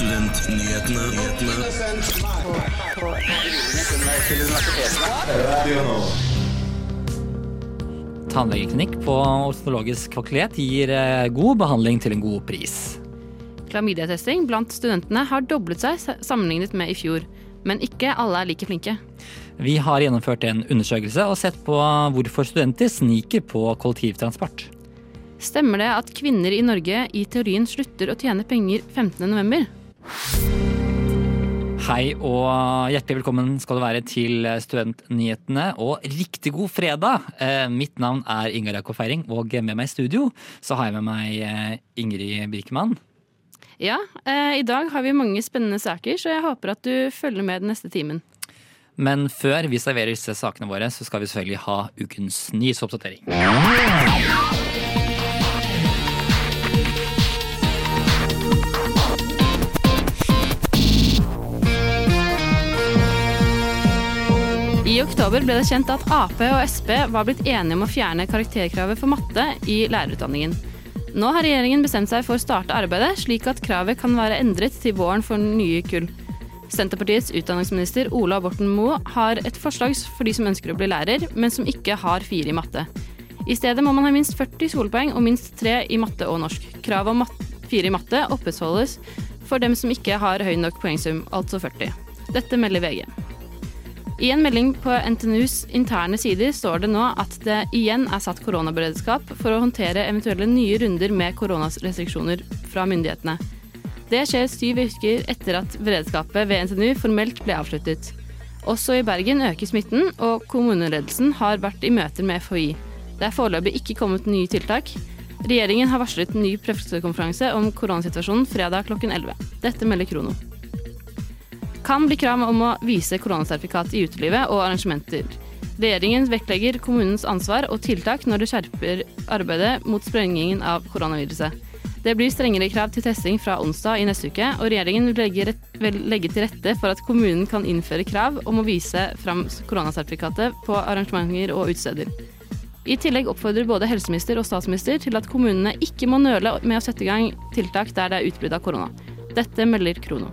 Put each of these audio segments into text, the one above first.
Studentnyhetene. Tannlegeklinikk på odontologisk fakultet gir eh, god behandling til en god pris. Klamydiatesting blant studentene har doblet seg sammenlignet med i fjor, men ikke alle er like flinke. Vi har gjennomført en undersøkelse og sett på hvorfor studenter sniker på kollektivtransport. Stemmer det at kvinner i Norge i teorien slutter å tjene penger 15.11? Hei og hjertelig velkommen skal du være til Studentnyhetene og riktig god fredag. Eh, mitt navn er Ingar Jakob Feiring, og med meg i studio så har jeg med meg eh, Ingrid Birkemann. Ja, eh, i dag har vi mange spennende saker, så jeg håper at du følger med den neste timen. Men før vi serverer disse sakene våre, så skal vi selvfølgelig ha ukens nyhetsoppdatering. I oktober ble det kjent at Ap og Sp var blitt enige om å fjerne karakterkravet for matte i lærerutdanningen. Nå har regjeringen bestemt seg for å starte arbeidet, slik at kravet kan være endret til våren for nye kull. Senterpartiets utdanningsminister Ola Borten Moe har et forslag for de som ønsker å bli lærer, men som ikke har fire i matte. I stedet må man ha minst 40 skolepoeng og minst tre i matte og norsk. Kravet om fire i matte opprettholdes for dem som ikke har høy nok poengsum, altså 40. Dette melder VG. I en melding på NTNUs interne sider står det nå at det igjen er satt koronaberedskap for å håndtere eventuelle nye runder med koronarestriksjoner fra myndighetene. Det skjer syv uker etter at beredskapet ved NTNU formelt ble avsluttet. Også i Bergen øker smitten, og kommuneledelsen har vært i møter med FHI. Det er foreløpig ikke kommet nye tiltak. Regjeringen har varslet en ny pressekonferanse om koronasituasjonen fredag klokken 11. Dette melder Krono kan bli krav om å vise koronasertifikat i utelivet og arrangementer. Regjeringen vektlegger kommunens ansvar og tiltak når det skjerper arbeidet mot sprengingen av koronaviruset. Det blir strengere krav til testing fra onsdag i neste uke, og regjeringen vil legge til rette for at kommunen kan innføre krav om å vise fram koronasertifikatet på arrangementer og utesteder. I tillegg oppfordrer både helseminister og statsminister til at kommunene ikke må nøle med å sette i gang tiltak der det er utbrudd av korona. Dette melder Krono.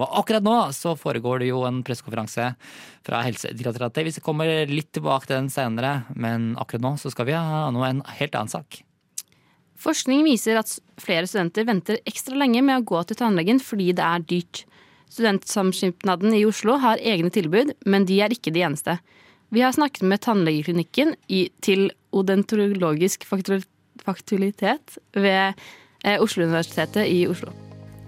Og akkurat nå så foregår det jo en pressekonferanse fra Helsedirektoratet. Vi kommer litt tilbake til den senere, men akkurat nå så skal vi ha noe, en helt annen sak. Forskning viser at flere studenter venter ekstra lenge med å gå til tannlegen fordi det er dyrt. Studentsamskipnaden i Oslo har egne tilbud, men de er ikke de eneste. Vi har snakket med tannlegeklinikken til odentologisk faktualitet ved eh, Oslo universitetet i Oslo.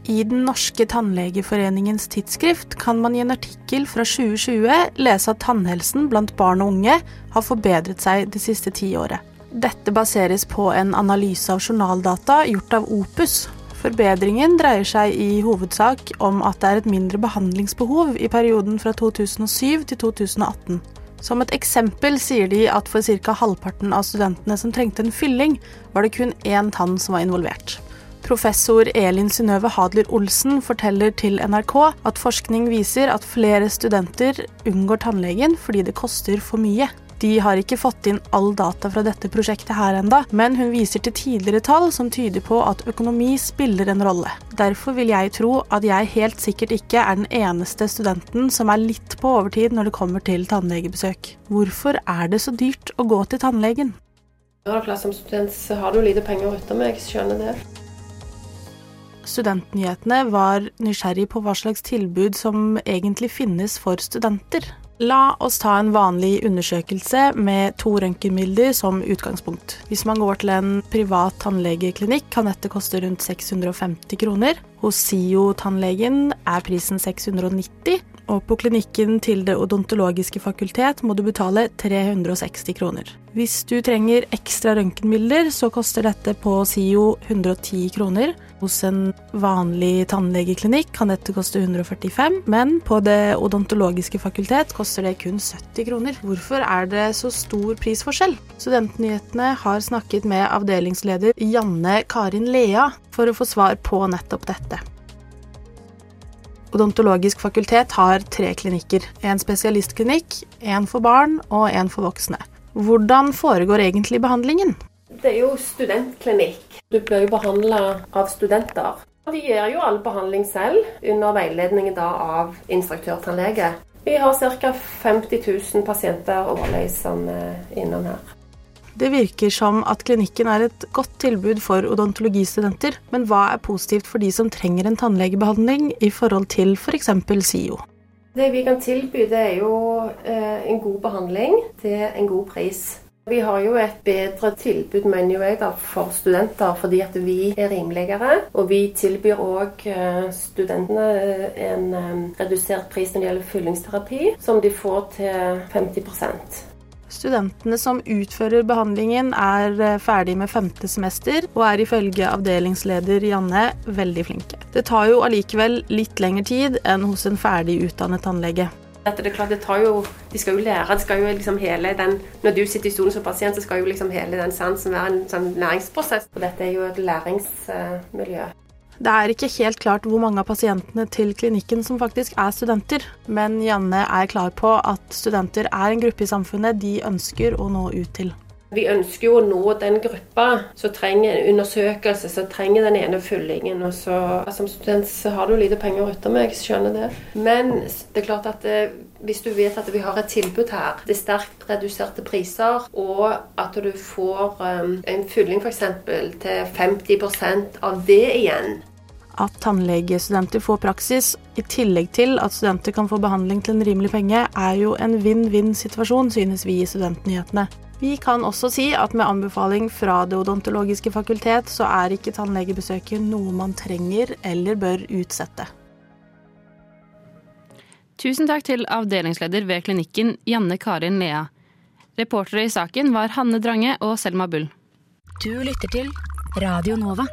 I Den norske tannlegeforeningens tidsskrift kan man i en artikkel fra 2020 lese at tannhelsen blant barn og unge har forbedret seg det siste tiåret. Dette baseres på en analyse av journaldata gjort av Opus. Forbedringen dreier seg i hovedsak om at det er et mindre behandlingsbehov i perioden fra 2007 til 2018. Som et eksempel sier de at for ca. halvparten av studentene som trengte en fylling, var det kun én tann som var involvert. Professor Elin Synnøve Hadler Olsen forteller til NRK at forskning viser at flere studenter unngår tannlegen fordi det koster for mye. De har ikke fått inn all data fra dette prosjektet her enda, men hun viser til tidligere tall som tyder på at økonomi spiller en rolle. Derfor vil jeg tro at jeg helt sikkert ikke er den eneste studenten som er litt på overtid når det kommer til tannlegebesøk. Hvorfor er det så dyrt å gå til tannlegen? Som student så har du lite penger å rutte med, jeg skjønner det. Studentnyhetene var nysgjerrig på hva slags tilbud som egentlig finnes for studenter. La oss ta en vanlig undersøkelse med to røntgenbilder som utgangspunkt. Hvis man går til en privat tannlegeklinikk, kan dette koste rundt 650 kroner. Hos SIO-tannlegen er prisen 690, og på klinikken til Det odontologiske fakultet må du betale 360 kroner. Hvis du trenger ekstra røntgenbilder, så koster dette på SIO 110 kroner. Hos en vanlig tannlegeklinikk kan dette koste 145, men på Det odontologiske fakultet koster det kun 70 kroner. Hvorfor er det så stor prisforskjell? Studentnyhetene har snakket med avdelingsleder Janne Karin Lea for å få svar på nettopp dette. Odontologisk fakultet har tre klinikker. En spesialistklinikk, en for barn og en for voksne. Hvordan foregår egentlig behandlingen? Det er jo studentklinikk. Du blir jo behandla av studenter. De gjør jo all behandling selv, under veiledning da av instruktørtannlege. Vi har ca. 50 000 pasienter årlig som er innom her. Det virker som at klinikken er et godt tilbud for odontologistudenter, men hva er positivt for de som trenger en tannlegebehandling i forhold til f.eks. For SIO? Det vi kan tilby, det er jo eh, en god behandling til en god pris. Vi har jo et bedre tilbud mener jeg, da, for studenter fordi at vi er rimeligere. Og vi tilbyr òg eh, studentene en eh, redusert pris når det gjelder fyllingsterapi, som de får til 50 Studentene som utfører behandlingen er eh, ferdig med femte semester, og er ifølge avdelingsleder Janne veldig flinke. Det tar jo allikevel litt lengre tid enn hos en ferdig utdannet tannlege. Dette, det er klart, det tar jo, De skal jo lære. skal jo liksom hele den, Når du sitter i stolen som pasient, så skal jo liksom hele den sansen være en sånn læringsprosess. Og dette er jo et læringsmiljø. Det er ikke helt klart hvor mange av pasientene til klinikken som faktisk er studenter, men Janne er klar på at studenter er en gruppe i samfunnet de ønsker å nå ut til. Vi ønsker jo å nå den gruppa som trenger en undersøkelse, som trenger den ene fyllingen. og så, Som student så har du lite penger å rutte med, jeg skjønner det. Men det er klart at eh, hvis du vet at vi har et tilbud her, det er sterkt reduserte priser, og at du får um, en fylling f.eks. til 50% av det igjen at tannlegestudenter får praksis, i tillegg til at studenter kan få behandling til en rimelig penge, er jo en vinn-vinn-situasjon, synes vi i Studentnyhetene. Vi kan også si at med anbefaling fra Det odontologiske fakultet, så er ikke tannlegebesøket noe man trenger eller bør utsette. Tusen takk til avdelingsleder ved klinikken, Janne Karin Lea. Reportere i saken var Hanne Drange og Selma Bull. Du lytter til Radio Nova.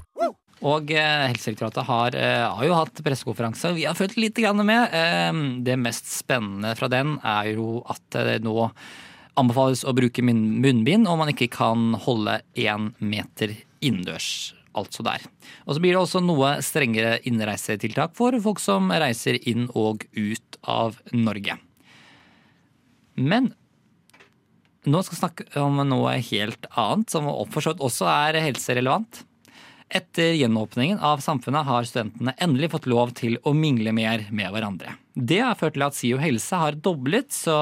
Og eh, Helsedirektoratet har, eh, har, jo hatt pressekonferanse. Vi har fulgt litt med. Eh, det mest spennende fra den er jo at det nå anbefales å bruke munnbind om man ikke kan holde én meter innendørs. Altså der. Og så blir det også noe strengere innreisetiltak for folk som reiser inn og ut av Norge. Men nå skal vi snakke om noe helt annet, som forstått også er helserelevant. Etter gjenåpningen av samfunnet har studentene endelig fått lov til å mingle mer med hverandre. Det har ført til at SIO helse har doblet, så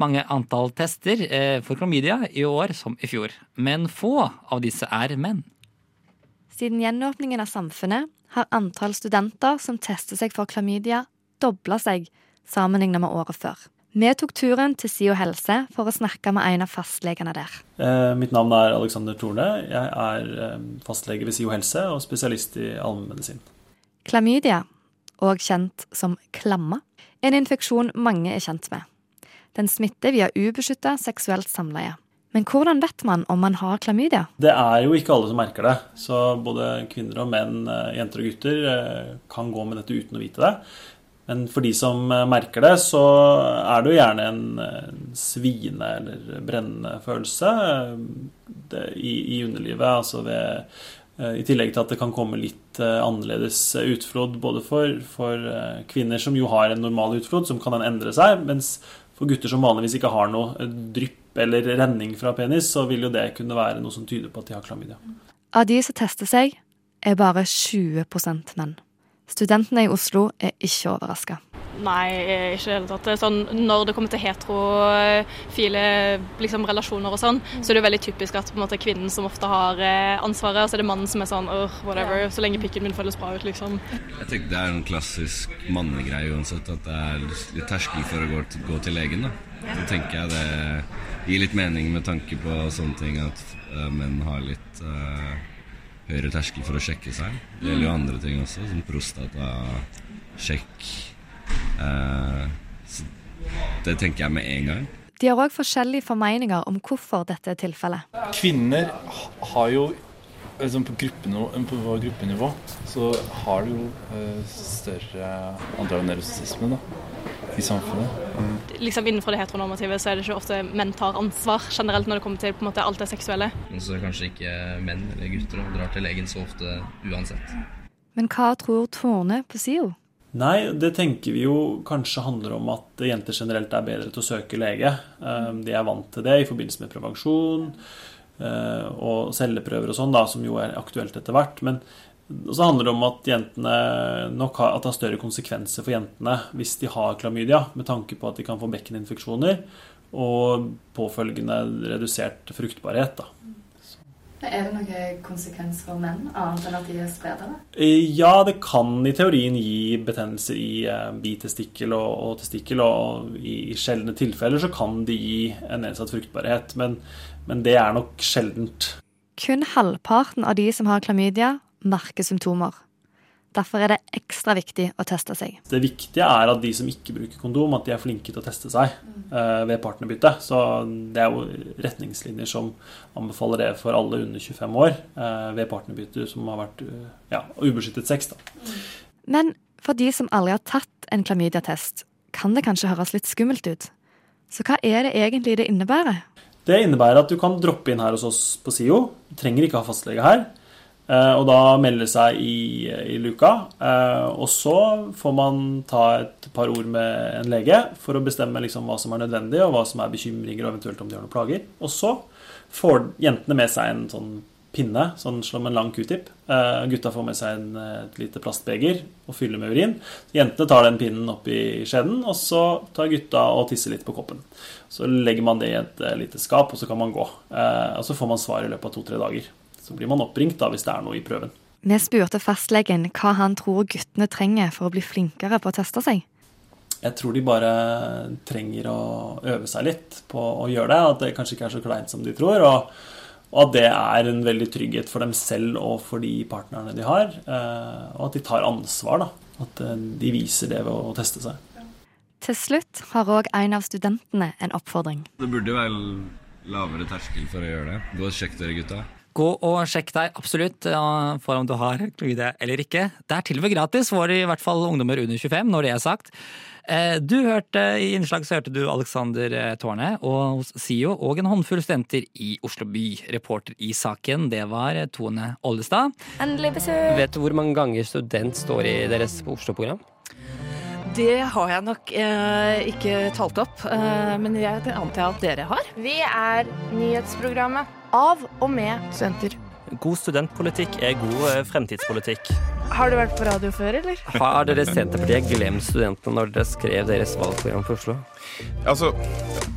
mange antall tester eh, for klamydia i år som i fjor, men få av disse er menn. Siden gjenåpningen av samfunnet har antall studenter som tester seg for klamydia, dobla seg sammenlignet med året før. Vi tok turen til SIO helse for å snakke med en av fastlegene der. Eh, mitt navn er Alexander Torne. Jeg er eh, fastlege ved SIO helse og spesialist i allmennmedisin. Klamydia, òg kjent som klamma, er en infeksjon mange er kjent med. Den smitter via ubeskytta seksuelt samleie. Men hvordan vet man om man har klamydia? Det er jo ikke alle som merker det. Så både kvinner og menn, eh, jenter og gutter, eh, kan gå med dette uten å vite det. Men for de som eh, merker det, så er det jo gjerne en sviende eller brennende følelse i underlivet. Altså ved, I tillegg til at det kan komme litt annerledes utflod både for, for kvinner som jo har en normal utflod, som kan den endre seg, mens for gutter som vanligvis ikke har noe drypp eller renning fra penis, så vil jo det kunne være noe som tyder på at de har klamydia. Av de som tester seg, er bare 20% menn. Studentene i Oslo er ikke overraska. Nei, ikke i det hele tatt. Sånn, når det kommer til heterofile liksom, relasjoner og sånn, så er det jo veldig typisk at på en måte, kvinnen som ofte har eh, ansvaret, og så er det mannen som er sånn whatever, whatever, så lenge pikken min føles bra ut, liksom. Jeg tenker det er en klassisk mannegreie uansett, at det er litt terskel for å gå til, gå til legen. da. Så tenker jeg det gir litt mening med tanke på sånne ting at uh, menn har litt uh, høyere terskel for å sjekke seg. Det gjelder jo andre ting også, som prostatasjekk Eh, det tenker jeg med en gang. De har òg forskjellige formeninger om hvorfor dette er tilfellet. Kvinner har jo liksom på, gruppenivå, på gruppenivå så har du jo eh, større andel av nevrosisme i samfunnet. Mm. Liksom Innenfor det heteronormative så er det ikke ofte menn tar ansvar generelt når det kommer til på en måte, alt det seksuelle. Men så er det kanskje ikke menn eller gutter drar til legen så ofte uansett. Men hva tror Tone på SIO? Nei, det tenker vi jo kanskje handler om at jenter generelt er bedre til å søke lege. Eh, de er vant til det i forbindelse med prevensjon. eh, og celleprøver og sånn, da, som jo er aktuelt etter hvert. Men så handler det om at jentene nok har, at det har større konsekvenser for jentene hvis de har klamydia, med tanke på at de kan få bekkeninfeksjoner og påfølgende redusert fruktbarhet. da. Er det noen konsekvens for menn, annet enn at de er spredere? Ja, det kan i teorien gi betennelser i eh, bitestikkel og, og testikkel, og i sjeldne tilfeller så kan det gi en nedsatt fruktbarhet, men, men det er nok sjeldent. Kun halvparten av de som har klamydia, merker symptomer. Derfor er det ekstra viktig å teste seg. Det viktige er at de som ikke bruker kondom, at de er flinke til å teste seg eh, ved partnerbytte. Så det er jo retningslinjer som anbefaler det for alle under 25 år eh, ved partnerbytte som har vært eh, ja, ubeskyttet sex. Da. Men for de som aldri har tatt en klamydiatest, kan det kanskje høres litt skummelt ut. Så hva er det egentlig det innebærer? Det innebærer at du kan droppe inn her hos oss på SIO. Du trenger ikke ha fastlege her. Eh, og da melde seg i, i luka. Eh, og så får man ta et par ord med en lege for å bestemme liksom hva som er nødvendig, og hva som er bekymringer, og eventuelt om de har noen plager. Og så får jentene med seg en sånn pinne, sånn som en lang q-tip. Eh, gutta får med seg en, et lite plastbeger og fyller med urin. Jentene tar den pinnen opp i skjeden, og så tar gutta og tisser litt på koppen. Så legger man det i et lite skap, og så kan man gå. Og så får man svar i løpet av to-tre dager. Så blir man oppringt da, hvis det er noe i prøven. Vi spurte fastlegen hva han tror guttene trenger for å bli flinkere på å teste seg. Jeg tror de bare trenger å øve seg litt på å gjøre det. At det kanskje ikke er så kleint som de tror. Og, og at det er en veldig trygghet for dem selv og for de partnerne de har. Eh, og at de tar ansvar. da. At eh, de viser det ved å teste seg. Til slutt har òg en av studentene en oppfordring. Det burde vel lavere terskel for å gjøre det. Gå og sjekk dere, gutta. Gå og sjekk deg absolutt for om du har klamydia eller ikke. Det er til og med gratis for i hvert fall ungdommer under 25, når det er sagt. Eh, du hørte, I innslag så hørte du Alexander eh, Tårne og hos SIO og en håndfull studenter i Oslo by. Reporter i saken, det var Tone Ollestad. Endelig besøk! Vet du hvor mange ganger student står i deres Oslo-program? Det har jeg nok eh, ikke talt opp, eh, men jeg, antar at dere har. Vi er nyhetsprogrammet av og med studenter. God studentpolitikk er god eh, fremtidspolitikk. Har du vært på radio før, eller? Har dere Senterpartiet glemt studentene når dere skrev deres valgprogram for Oslo? Altså,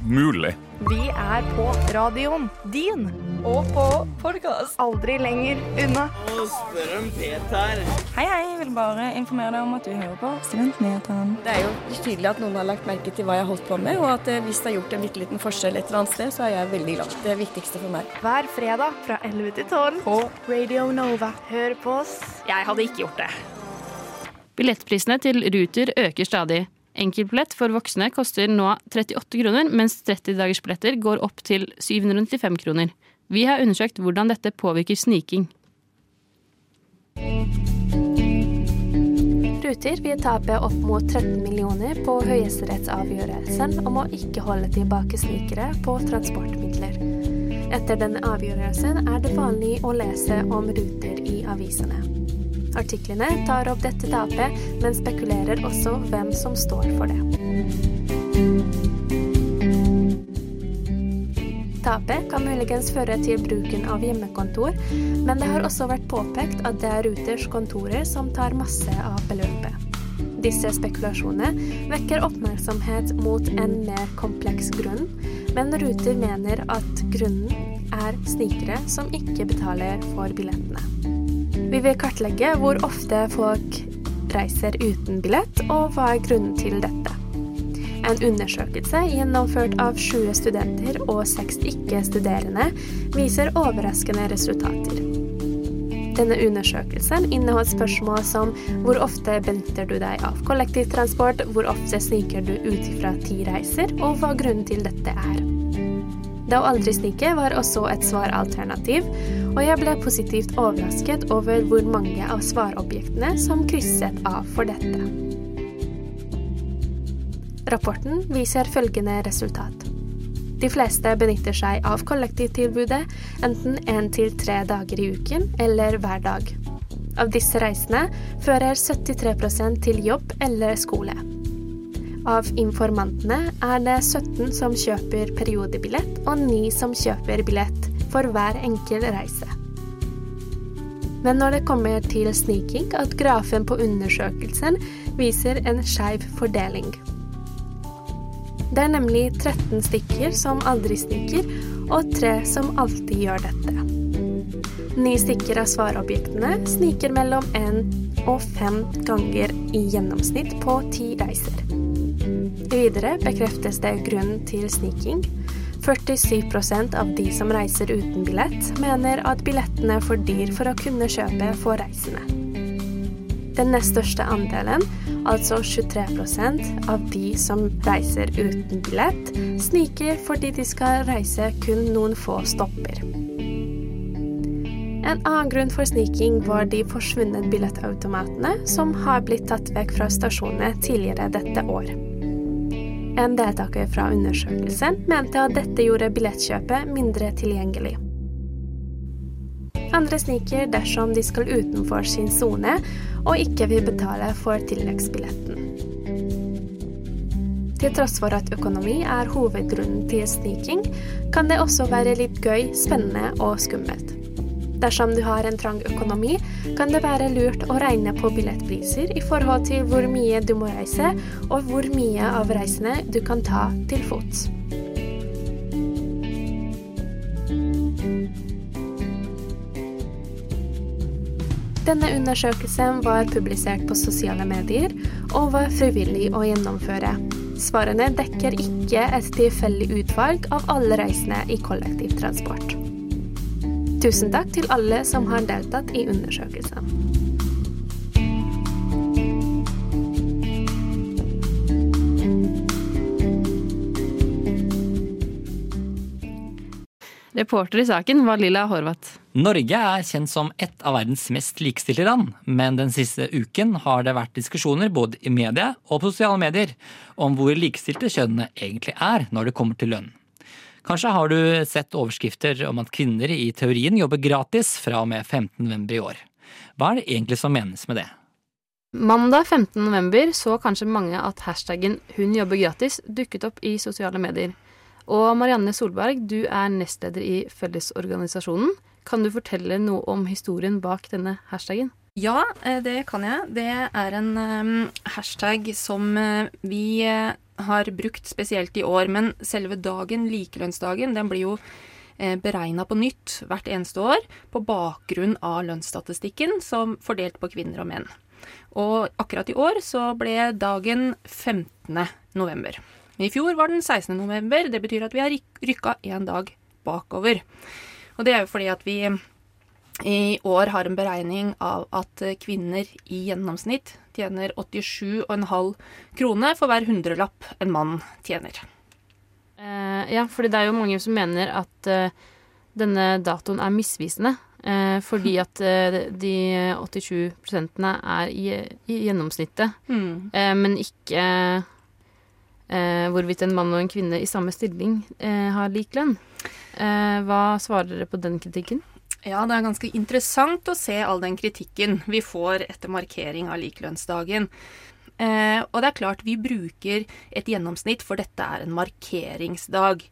mulig. Vi er på radioen din. Og på podkast. Aldri lenger unna. Og spør om Peter. Hei, hei. Jeg vil bare informere deg om at du hører på Studentnyhetene. Det er jo tydelig at noen har lagt merke til hva jeg har holdt på med, og at eh, hvis det har gjort en bitte liten forskjell et eller annet sted, så er jeg veldig glad. Det er viktigste for meg. Hver fredag fra 11 til 12 på Radio Nova. Hør på oss. Jeg hadde ikke gjort det. Billettprisene til Ruter øker stadig. Enkeltbillett for voksne koster nå 38 kroner, mens 30-dagersbilletter går opp til 795 kroner. Vi har undersøkt hvordan dette påvirker sniking. Ruter vil tape opp mot 13 millioner på høyesterettsavgjørelsen om å ikke holde tilbake snikere på transportmidler. Etter denne avgjørelsen er det vanlig å lese om Ruter i avisene. Artiklene tar opp dette tapet, men spekulerer også hvem som står for det. Tapet kan muligens føre til bruken av hjemmekontor, men det har også vært påpekt at det er Ruters kontorer som tar masse av beløpet. Disse spekulasjonene vekker oppmerksomhet mot en mer kompleks grunn, men Ruter mener at grunnen er snikere som ikke betaler for billettene. Vi vil kartlegge hvor ofte folk reiser uten billett, og hva er grunnen til dette. En undersøkelse gjennomført av 20 studenter og 6 ikke-studerende viser overraskende resultater. Denne undersøkelsen inneholdt spørsmål som hvor ofte benytter du deg av kollektivtransport, hvor ofte sniker du ut fra ti reiser, og hva grunnen til dette er. Da å aldri snike var også et svaralternativ, og jeg ble positivt overrasket over hvor mange av svarobjektene som krysset av for dette. Rapporten viser følgende resultat. De fleste benytter seg av kollektivtilbudet enten én til tre dager i uken eller hver dag. Av disse reisene fører 73% til jobb eller skole. Av informantene er det 17 som kjøper periodebillett, og 9 som kjøper billett for hver enkel reise. Men når det kommer til sniking, at grafen på undersøkelsen viser en skeiv fordeling. Det er nemlig 13 stykker som aldri sniker, og 3 som alltid gjør dette. Ni stykker av svarobjektene sniker mellom én og fem ganger i gjennomsnitt på ti reiser. Videre bekreftes det grunnen til sniking. 47% av de som reiser uten billett, mener at billettene er for dyr for å kunne kjøpe for reisende. Den nest største andelen, altså 23% av de som reiser uten billett, sniker fordi de skal reise kun noen få stopper. En annen grunn for sniking var de forsvunne billettautomatene som har blitt tatt vekk fra stasjonene tidligere dette år. En deltaker fra undersøkelsen mente at dette gjorde billettkjøpet mindre tilgjengelig. Andre sniker dersom de skal utenfor sin sone og ikke vil betale for tilleggsbilletten. Til tross for at økonomi er hovedgrunnen til sniking, kan det også være litt gøy, spennende og skummelt. Dersom du har en trang økonomi, kan det være lurt å regne på billettpriser i forhold til hvor mye du må reise, og hvor mye av reisene du kan ta til fots. Denne undersøkelsen var publisert på sosiale medier og var frivillig å gjennomføre. Svarene dekker ikke et tilfeldig utvalg av alle reisende i kollektivtransport. Tusen takk til alle som har deltatt i undersøkelsen. Reporter i saken var Lilla Horvath. Norge er kjent som et av verdens mest likestilte land, men den siste uken har det vært diskusjoner både i media og på sosiale medier om hvor likestilte kjønnene egentlig er når det kommer til lønn. Kanskje har du sett overskrifter om at kvinner i teorien jobber gratis fra og med 15. november i år. Hva er det egentlig som menes med det? Mandag 15. november så kanskje mange at hashtaggen 'hun jobber gratis' dukket opp i sosiale medier. Og Marianne Solberg, du er nestleder i Fellesorganisasjonen. Kan du fortelle noe om historien bak denne hashtaggen? Ja, eh, det kan jeg. Det er en um, hashtag som uh, vi har brukt spesielt i år. Men selve dagen, likelønnsdagen, den blir jo beregna på nytt hvert eneste år på bakgrunn av lønnsstatistikken som fordelt på kvinner og menn. Og akkurat i år så ble dagen 15. november. I fjor var den 16. november. Det betyr at vi har rykka én dag bakover. Og det er jo fordi at vi i år har en beregning av at kvinner i gjennomsnitt tjener 87,5 kroner for hver hundrelapp en mann tjener. Eh, ja, fordi det er jo mange som mener at eh, denne datoen er misvisende. Eh, fordi at eh, de 87 er i, i gjennomsnittet, Mm. eh, men ikke eh, hvorvidt en mann og en kvinne i samme stilling eh, har lik lønn. Eh, hva svarer dere på den kritikken? Ja, det er ganske interessant å se all den kritikken vi får etter markering av likelønnsdagen. Eh, og det er klart vi bruker et gjennomsnitt, for dette er en markeringsdag.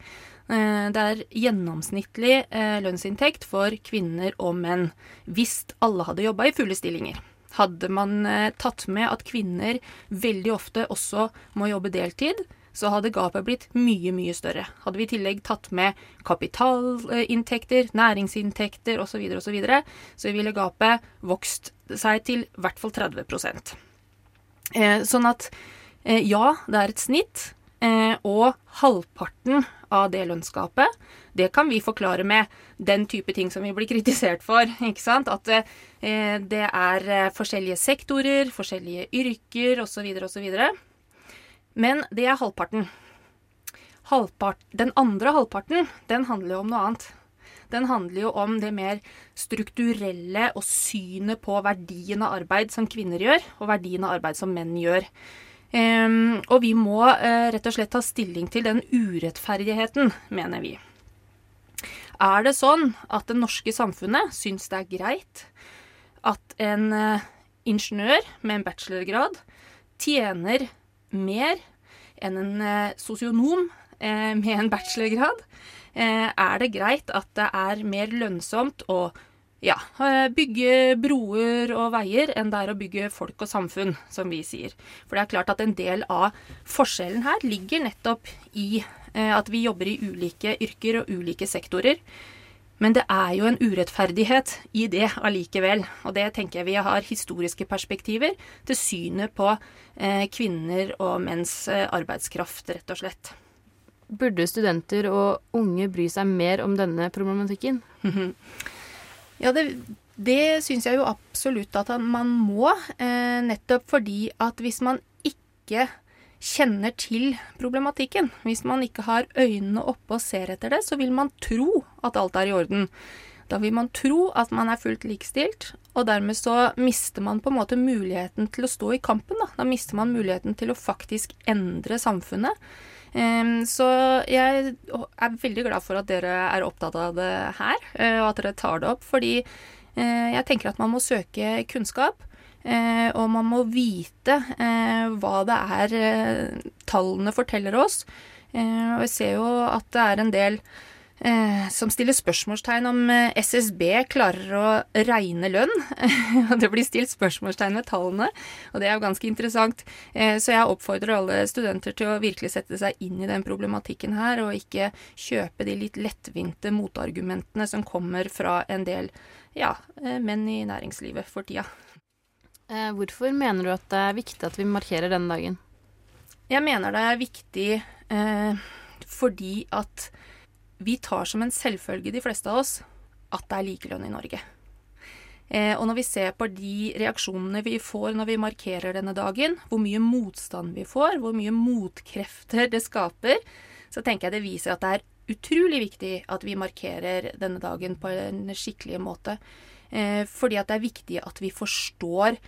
Eh, det er gjennomsnittlig eh, lønnsinntekt for kvinner og menn hvis alle hadde jobba i fulle stillinger. Hadde man eh, tatt med at kvinner veldig ofte også må jobbe deltid, så hadde gapet blitt mye, mye større. Hadde vi i tillegg tatt med kapitalinntekter, næringsinntekter osv., osv., så, videre, så ville gapet vokst seg til i hvert fall 30% eh, Sånn at eh, ja, det er et snitt, og halvparten av det lønnsgapet, det kan vi forklare med den type ting som vi blir kritisert for. ikke sant? At eh, det er eh, forskjellige sektorer, forskjellige yrker osv., osv. Men det er halvparten. Halvpart, den andre halvparten, den handler jo om noe annet. Den handler jo om det mer strukturelle og synet på verdien av arbeid som kvinner gjør, og verdien av arbeid som menn gjør. Ehm, og vi må eh, rett og slett ta stilling til den urettferdigheten, mener vi. Er det sånn at det norske samfunnet syns det er greit at en eh, ingeniør med en bachelorgrad tjener mer enn en eh, sosionom med en bachelorgrad? Er det greit at det er mer lønnsomt å ja, eh, bygge broer og veier enn det er å bygge folk og samfunn, som vi sier. For det er klart at en del av forskjellen her ligger nettopp i eh, at vi jobber i ulike yrker og ulike sektorer. Men det er jo en urettferdighet i det allikevel. Og det tenker jeg vi har historiske perspektiver til synet på eh, kvinner og menns arbeidskraft, rett og slett. Burde studenter og unge bry seg mer om denne problematikken? Ja, det, det syns jeg jo absolutt at man må. Eh, nettopp fordi at hvis man ikke kjenner til problematikken, hvis man ikke har øynene oppe og ser etter det, så vil man tro at alt er i orden. Da vil man tro at man er fullt likestilt, og dermed så mister man på en måte muligheten til å stå i kampen. Da, da mister man muligheten til å faktisk endre samfunnet. Så jeg er veldig glad for at dere er opptatt av det her, eh, og at dere tar det opp. Fordi eh, jeg tenker at man må søke kunnskap. Eh, og man må vite hva det er tallene forteller oss. Og jeg ser jo at det er en del som stiller spørsmålstegn om eh, SSB klarer å regne lønn. det blir stilt spørsmålstegn ved tallene, og det er jo ganske interessant. Eh, så jeg oppfordrer alle studenter til å virkelig sette seg inn i den problematikken her, og ikke kjøpe de litt lettvinte motargumentene som kommer fra en del ja, eh, menn i næringslivet for tida. Eh, hvorfor mener du at det er viktig at vi markerer denne dagen? Jeg mener det er viktig eh, fordi at vi tar som en selvfølge, de fleste av oss, at det er likelønn i Norge. Eh, og når vi ser på de reaksjonene vi får når vi markerer denne dagen, hvor mye motstand vi får, hvor mye motkrefter det skaper, så tenker jeg det viser at det er utrolig viktig at vi markerer denne dagen på en skikkelig måte. Eh, fordi at det er viktig at vi forstår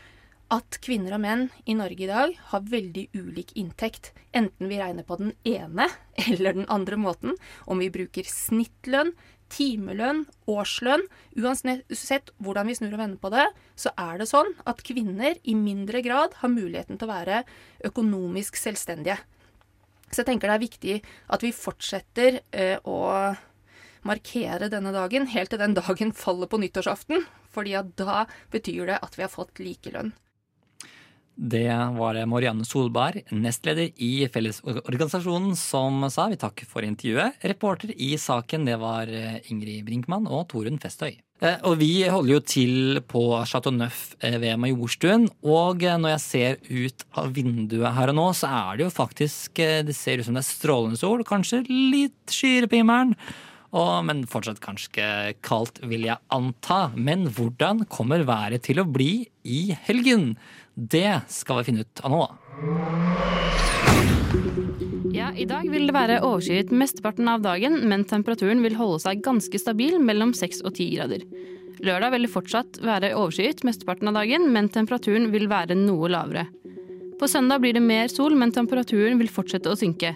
at kvinner og menn i Norge i dag har veldig ulik inntekt. Enten vi regner på den ene eller den andre måten. Om vi bruker snittlønn, timelønn, årslønn. Uansett hvordan vi snur og vender på det, så er det sånn at kvinner i mindre grad har muligheten til å være økonomisk selvstendige. Så jeg tenker det er viktig at vi fortsetter eh, å markere denne dagen helt til den dagen faller på nyttårsaften. fordi da betyr det at vi har fått likelønn. Det var Marianne Solberg, nestleder i Fellesorganisasjonen, som sa vi takker for intervjuet. Reporter i saken det var eh, Ingrid Brinkmann og Torunn Festøy. Eh, og vi holder jo til på Chateau Neuf eh, ved Majorstuen. Og når jeg ser ut av vinduet her og nå, så er det jo faktisk Det ser ut som det er strålende sol, kanskje litt skyer på himmelen. men fortsatt kanskje kaldt, vil jeg anta. Men hvordan kommer været til å bli i helgen? Det skal vi finne ut av nå. Ja, I dag vil det være overskyet mesteparten av dagen, men temperaturen vil holde seg ganske stabil mellom 6 og 10 grader. Lørdag vil det fortsatt være overskyet mesteparten av dagen, men temperaturen vil være noe lavere. På søndag blir det mer sol, men temperaturen vil fortsette å synke.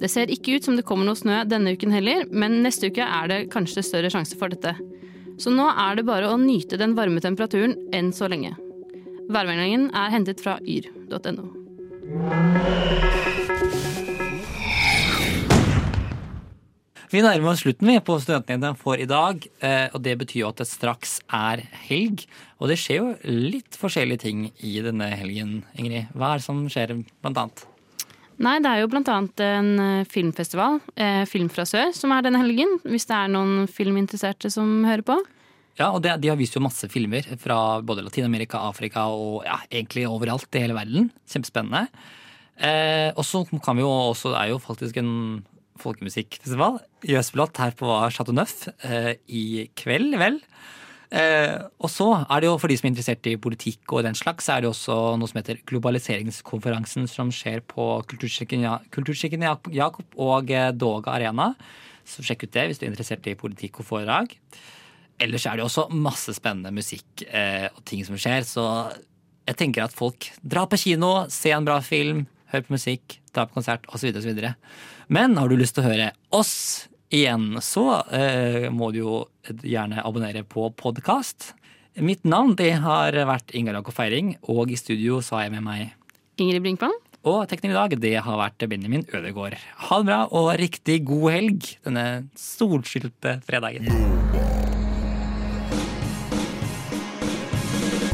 Det ser ikke ut som det kommer noe snø denne uken heller, men neste uke er det kanskje større sjanse for dette. Så nå er det bare å nyte den varme temperaturen enn så lenge. Værmeldingen er hentet fra yr.no. Vi nærmer oss slutten vi på Studentnyhetene for i dag. Eh, og Det betyr jo at det straks er helg. Og det skjer jo litt forskjellige ting i denne helgen, Ingrid. Hva er det som skjer, blant annet? Nei, det er jo blant annet en eh, filmfestival, eh, Film fra sør, som er denne helgen. Hvis det er noen filminteresserte som hører på. Ja, og det, De har vist jo masse filmer fra både Latin-Amerika, Afrika og ja, egentlig overalt i hele verden. Kjempespennende. Eh, og så kan vi jo også, er jo faktisk en folkemusikkfestival i Østblått her på Chateau Neuf eh, i kveld, vel. Eh, og så er det jo for de som er interessert i politikk og den slags, så er det også noe som heter globaliseringskonferansen som skjer på Kulturskikken Jakob og Doga Arena. Så sjekk ut det hvis du er interessert i politikk og foredrag. Ellers er det også masse spennende musikk eh, og ting som skjer. Så jeg tenker at folk drar på kino, se en bra film, hør på musikk, dra på konsert osv. osv. Men har du lyst til å høre oss igjen, så eh, må du jo gjerne abonnere på podkast. Mitt navn det har vært Ingar Jakob Feiring, og i studio så har jeg med meg Ingrid Brinkmann. Og tekniker i dag, det har vært Benjamin Ødegaard. Ha det bra og riktig god helg denne solskilte fredagen.